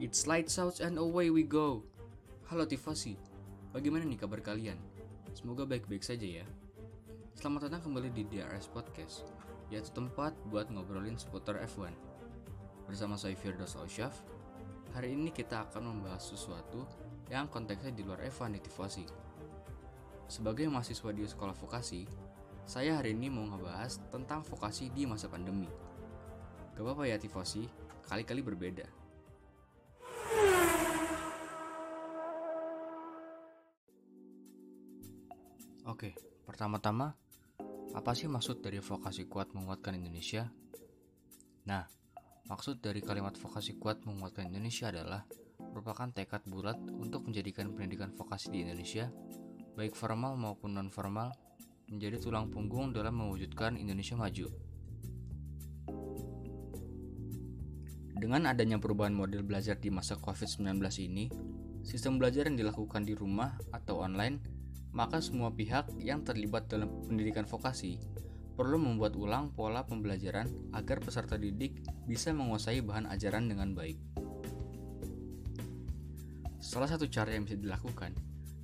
It's lights out and away we go. Halo Tivasi, bagaimana nih kabar kalian? Semoga baik-baik saja ya. Selamat datang kembali di DRS Podcast, yaitu tempat buat ngobrolin seputar F1. Bersama saya Firdaus Ausyaf, hari ini kita akan membahas sesuatu yang konteksnya di luar F1 di Tivasi. Sebagai mahasiswa di sekolah vokasi, saya hari ini mau ngebahas tentang vokasi di masa pandemi. Gak apa-apa ya Tivasi, kali-kali berbeda. Oke, pertama-tama, apa sih maksud dari vokasi kuat menguatkan Indonesia? Nah, maksud dari kalimat vokasi kuat menguatkan Indonesia adalah merupakan tekad bulat untuk menjadikan pendidikan vokasi di Indonesia, baik formal maupun non-formal, menjadi tulang punggung dalam mewujudkan Indonesia maju. Dengan adanya perubahan model belajar di masa COVID-19 ini, sistem belajar yang dilakukan di rumah atau online, maka semua pihak yang terlibat dalam pendidikan vokasi perlu membuat ulang pola pembelajaran agar peserta didik bisa menguasai bahan ajaran dengan baik. Salah satu cara yang bisa dilakukan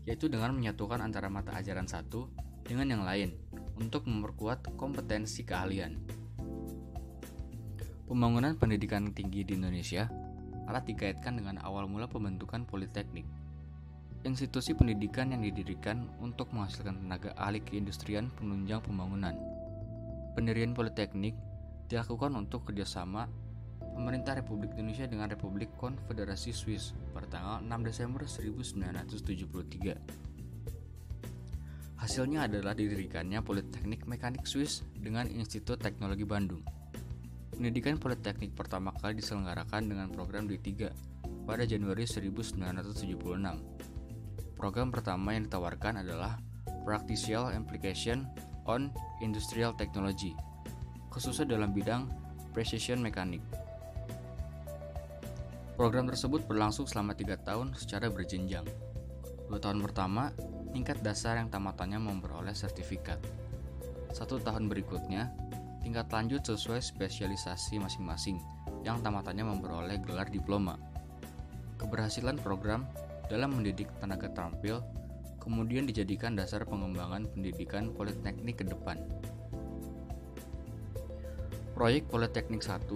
yaitu dengan menyatukan antara mata ajaran satu dengan yang lain untuk memperkuat kompetensi keahlian. Pembangunan pendidikan tinggi di Indonesia erat dikaitkan dengan awal mula pembentukan politeknik. Institusi pendidikan yang didirikan untuk menghasilkan tenaga ahli keindustrian penunjang pembangunan. Pendirian politeknik dilakukan untuk kerjasama pemerintah Republik Indonesia dengan Republik Konfederasi Swiss pada tanggal 6 Desember 1973. Hasilnya adalah didirikannya Politeknik Mekanik Swiss dengan Institut Teknologi Bandung. Pendidikan Politeknik pertama kali diselenggarakan dengan program D3 pada Januari 1976. Program pertama yang ditawarkan adalah Practical Application on Industrial Technology, khususnya dalam bidang precision mechanic. Program tersebut berlangsung selama tiga tahun secara berjenjang. Dua tahun pertama, tingkat dasar yang tamatannya memperoleh sertifikat. Satu tahun berikutnya, tingkat lanjut sesuai spesialisasi masing-masing yang tamatannya memperoleh gelar diploma. Keberhasilan program dalam mendidik tenaga terampil kemudian dijadikan dasar pengembangan pendidikan politeknik ke depan. Proyek Politeknik 1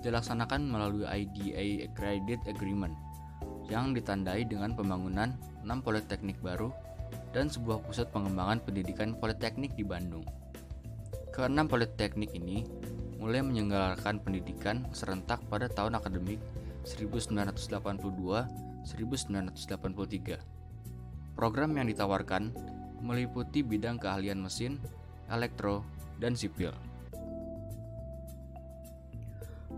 dilaksanakan melalui IDA Credit Agreement yang ditandai dengan pembangunan 6 politeknik baru dan sebuah pusat pengembangan pendidikan politeknik di Bandung. Keenam politeknik ini mulai menyelenggarakan pendidikan serentak pada tahun akademik 1982-1983. Program yang ditawarkan meliputi bidang keahlian mesin, elektro, dan sipil.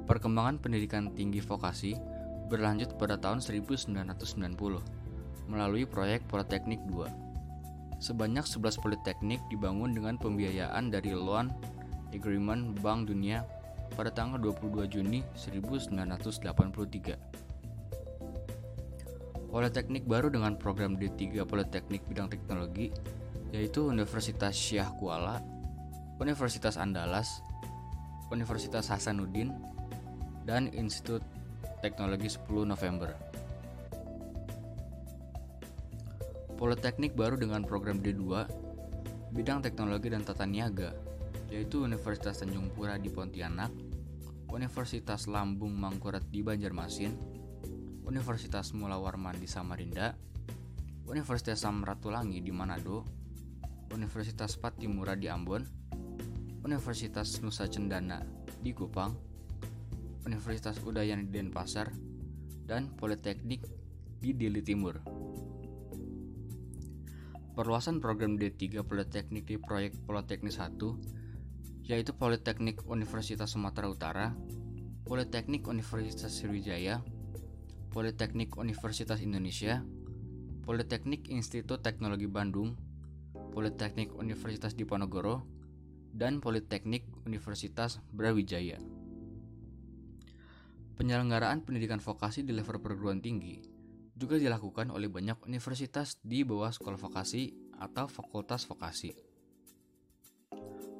Perkembangan pendidikan tinggi vokasi berlanjut pada tahun 1990 melalui proyek Politeknik 2 Sebanyak 11 politeknik dibangun dengan pembiayaan dari Loan Agreement Bank Dunia pada tanggal 22 Juni 1983. Politeknik baru dengan program D3 Politeknik Bidang Teknologi yaitu Universitas Syah Kuala, Universitas Andalas, Universitas Hasanuddin, dan Institut Teknologi 10 November. Politeknik baru dengan program D2 bidang teknologi dan tata niaga yaitu Universitas Tanjung Pura di Pontianak, Universitas Lambung Mangkurat di Banjarmasin, Universitas Mula Warman di Samarinda, Universitas Samratulangi di Manado, Universitas Patimura di Ambon, Universitas Nusa Cendana di Kupang, Universitas Udayana di Denpasar, dan Politeknik di Dili Timur. Perluasan program D3 Politeknik di proyek Politeknik 1 yaitu Politeknik Universitas Sumatera Utara, Politeknik Universitas Sriwijaya, Politeknik Universitas Indonesia, Politeknik Institut Teknologi Bandung, Politeknik Universitas Diponegoro, dan Politeknik Universitas Brawijaya. Penyelenggaraan pendidikan vokasi di level perguruan tinggi juga dilakukan oleh banyak universitas di bawah sekolah vokasi atau fakultas vokasi.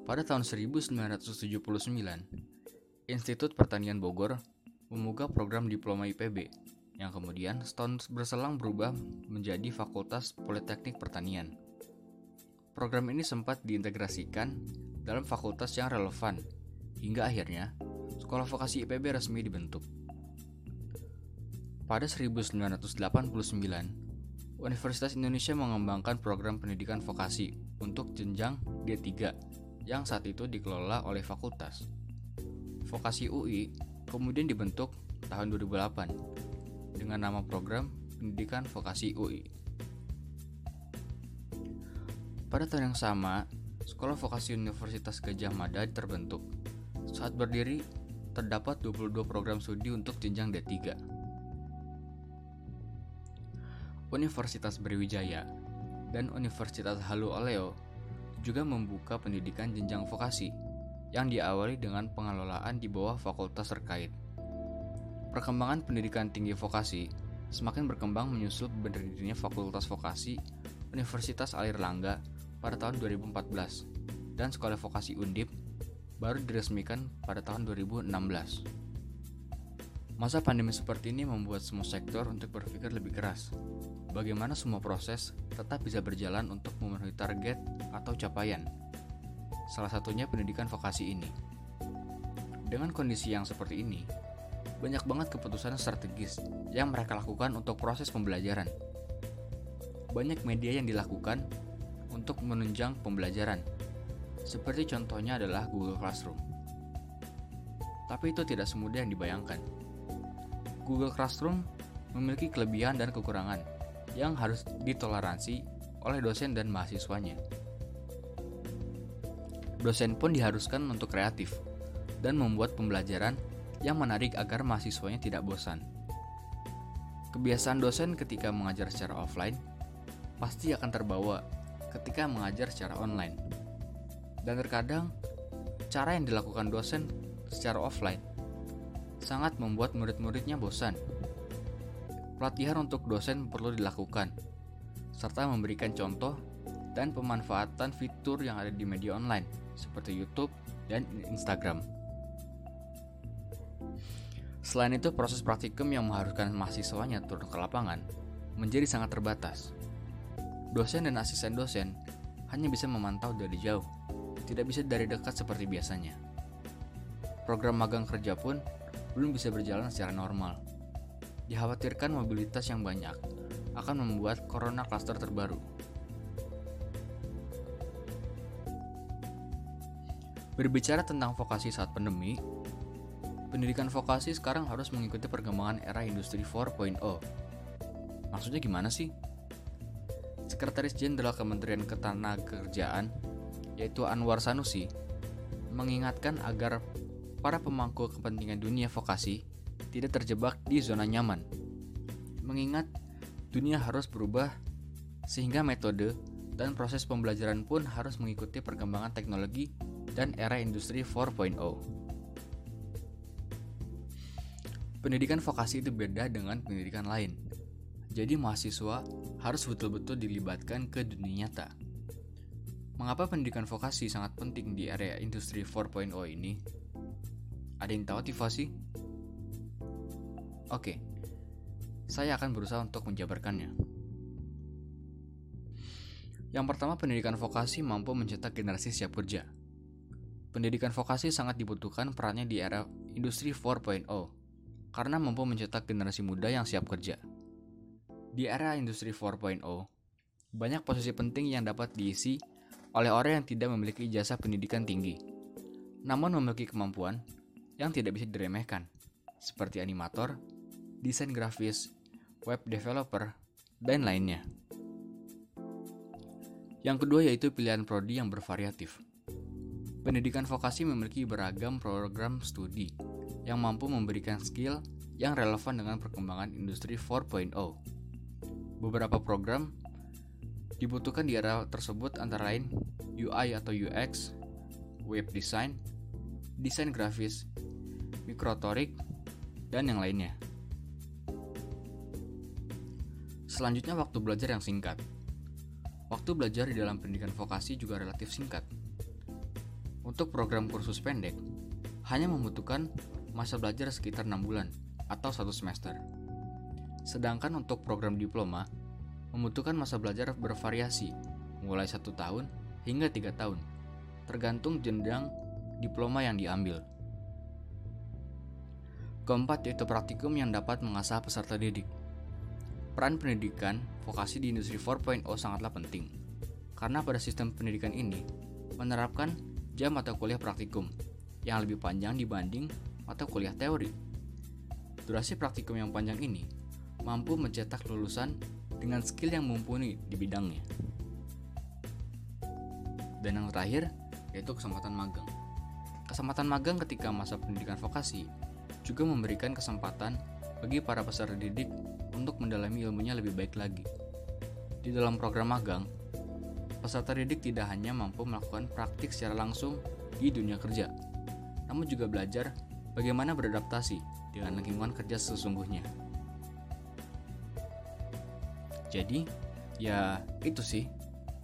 Pada tahun 1979, Institut Pertanian Bogor membuka program diploma IPB yang kemudian setahun berselang berubah menjadi Fakultas Politeknik Pertanian. Program ini sempat diintegrasikan dalam fakultas yang relevan, hingga akhirnya Sekolah Vokasi IPB resmi dibentuk. Pada 1989, Universitas Indonesia mengembangkan program pendidikan vokasi untuk jenjang D3 yang saat itu dikelola oleh fakultas. Vokasi UI kemudian dibentuk tahun 2008 dengan nama program Pendidikan Vokasi UI. Pada tahun yang sama, Sekolah Vokasi Universitas Gajah Mada terbentuk. Saat berdiri, terdapat 22 program studi untuk jenjang D3. Universitas Brawijaya dan Universitas Halu Oleo juga membuka pendidikan jenjang vokasi yang diawali dengan pengelolaan di bawah fakultas terkait. Perkembangan pendidikan tinggi vokasi semakin berkembang menyusul berdirinya Fakultas Vokasi Universitas Airlangga pada tahun 2014 dan Sekolah Vokasi Undip baru diresmikan pada tahun 2016. Masa pandemi seperti ini membuat semua sektor untuk berpikir lebih keras. Bagaimana semua proses tetap bisa berjalan untuk memenuhi target atau capaian. Salah satunya pendidikan vokasi ini. Dengan kondisi yang seperti ini, banyak banget keputusan strategis yang mereka lakukan untuk proses pembelajaran. Banyak media yang dilakukan untuk menunjang pembelajaran, seperti contohnya adalah Google Classroom. Tapi itu tidak semudah yang dibayangkan. Google Classroom memiliki kelebihan dan kekurangan yang harus ditoleransi oleh dosen dan mahasiswanya. Dosen pun diharuskan untuk kreatif dan membuat pembelajaran yang menarik agar mahasiswanya tidak bosan. Kebiasaan dosen ketika mengajar secara offline pasti akan terbawa ketika mengajar secara online. Dan terkadang, cara yang dilakukan dosen secara offline sangat membuat murid-muridnya bosan. Pelatihan untuk dosen perlu dilakukan, serta memberikan contoh dan pemanfaatan fitur yang ada di media online, seperti YouTube dan Instagram. Selain itu, proses praktikum yang mengharuskan mahasiswanya turun ke lapangan menjadi sangat terbatas. Dosen dan asisten dosen hanya bisa memantau dari jauh, tidak bisa dari dekat seperti biasanya. Program magang kerja pun belum bisa berjalan secara normal. Dikhawatirkan mobilitas yang banyak akan membuat corona cluster terbaru. Berbicara tentang vokasi saat pandemi, pendidikan vokasi sekarang harus mengikuti perkembangan era industri 4.0. Maksudnya gimana sih? Sekretaris Jenderal Kementerian Ketenagakerjaan, yaitu Anwar Sanusi, mengingatkan agar para pemangku kepentingan dunia vokasi tidak terjebak di zona nyaman. Mengingat dunia harus berubah sehingga metode dan proses pembelajaran pun harus mengikuti perkembangan teknologi dan era industri 4.0. Pendidikan vokasi itu beda dengan pendidikan lain. Jadi mahasiswa harus betul-betul dilibatkan ke dunia nyata. Mengapa pendidikan vokasi sangat penting di area industri 4.0 ini? Ada yang tahu tivasi? Oke, saya akan berusaha untuk menjabarkannya. Yang pertama, pendidikan vokasi mampu mencetak generasi siap kerja. Pendidikan vokasi sangat dibutuhkan perannya di era industri 4.0 karena mampu mencetak generasi muda yang siap kerja. Di era industri 4.0, banyak posisi penting yang dapat diisi oleh orang yang tidak memiliki ijazah pendidikan tinggi, namun memiliki kemampuan yang tidak bisa diremehkan, seperti animator, desain grafis, web developer, dan lainnya. Yang kedua yaitu pilihan prodi yang bervariatif. Pendidikan vokasi memiliki beragam program studi yang mampu memberikan skill yang relevan dengan perkembangan industri 4.0. Beberapa program dibutuhkan di era tersebut antara lain UI atau UX, web design, desain grafis, mikrotorik, dan yang lainnya. Selanjutnya waktu belajar yang singkat. Waktu belajar di dalam pendidikan vokasi juga relatif singkat. Untuk program kursus pendek, hanya membutuhkan masa belajar sekitar 6 bulan atau satu semester. Sedangkan untuk program diploma, membutuhkan masa belajar bervariasi, mulai satu tahun hingga tiga tahun, tergantung jenjang diploma yang diambil. Keempat yaitu praktikum yang dapat mengasah peserta didik. Peran pendidikan vokasi di industri 4.0 sangatlah penting, karena pada sistem pendidikan ini menerapkan jam mata kuliah praktikum yang lebih panjang dibanding mata kuliah teori. Durasi praktikum yang panjang ini mampu mencetak lulusan dengan skill yang mumpuni di bidangnya. Dan yang terakhir yaitu kesempatan magang. Kesempatan magang ketika masa pendidikan vokasi juga memberikan kesempatan bagi para peserta didik untuk mendalami ilmunya lebih baik lagi. Di dalam program magang, peserta didik tidak hanya mampu melakukan praktik secara langsung di dunia kerja, namun juga belajar bagaimana beradaptasi dengan lingkungan kerja sesungguhnya. Jadi, ya itu sih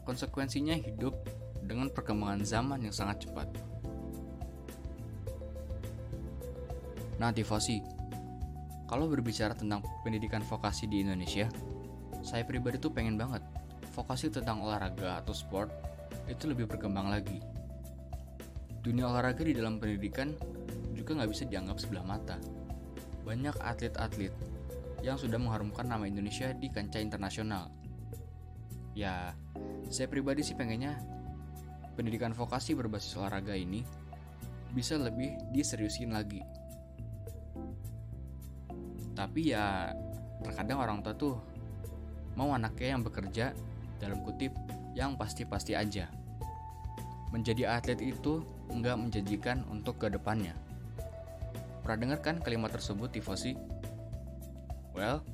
konsekuensinya hidup dengan perkembangan zaman yang sangat cepat. Nah, Tifosi, kalau berbicara tentang pendidikan vokasi di Indonesia, saya pribadi tuh pengen banget vokasi tentang olahraga atau sport itu lebih berkembang lagi. Dunia olahraga di dalam pendidikan juga nggak bisa dianggap sebelah mata. Banyak atlet-atlet yang sudah mengharumkan nama Indonesia di kancah internasional. Ya, saya pribadi sih pengennya pendidikan vokasi berbasis olahraga ini bisa lebih diseriusin lagi. Tapi ya terkadang orang tua tuh mau anaknya yang bekerja dalam kutip yang pasti-pasti aja. Menjadi atlet itu nggak menjanjikan untuk ke depannya. Pernah dengar kan kalimat tersebut, Tifosi? Well,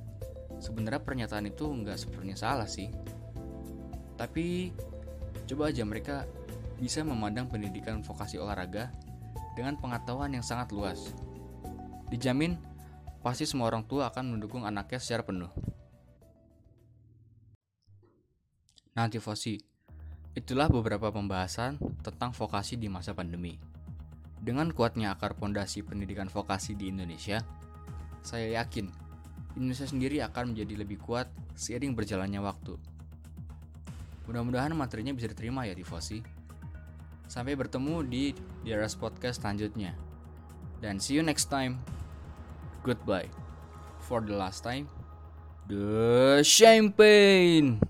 sebenarnya pernyataan itu nggak sepenuhnya salah sih. Tapi coba aja mereka bisa memandang pendidikan vokasi olahraga dengan pengetahuan yang sangat luas. Dijamin, pasti semua orang tua akan mendukung anaknya secara penuh. Nah, Tifosi, itulah beberapa pembahasan tentang vokasi di masa pandemi. Dengan kuatnya akar pondasi pendidikan vokasi di Indonesia, saya yakin Indonesia sendiri akan menjadi lebih kuat seiring berjalannya waktu. Mudah-mudahan materinya bisa diterima ya Tifosi. Sampai bertemu di Diaras Podcast selanjutnya. Dan see you next time. Goodbye. For the last time, the champagne.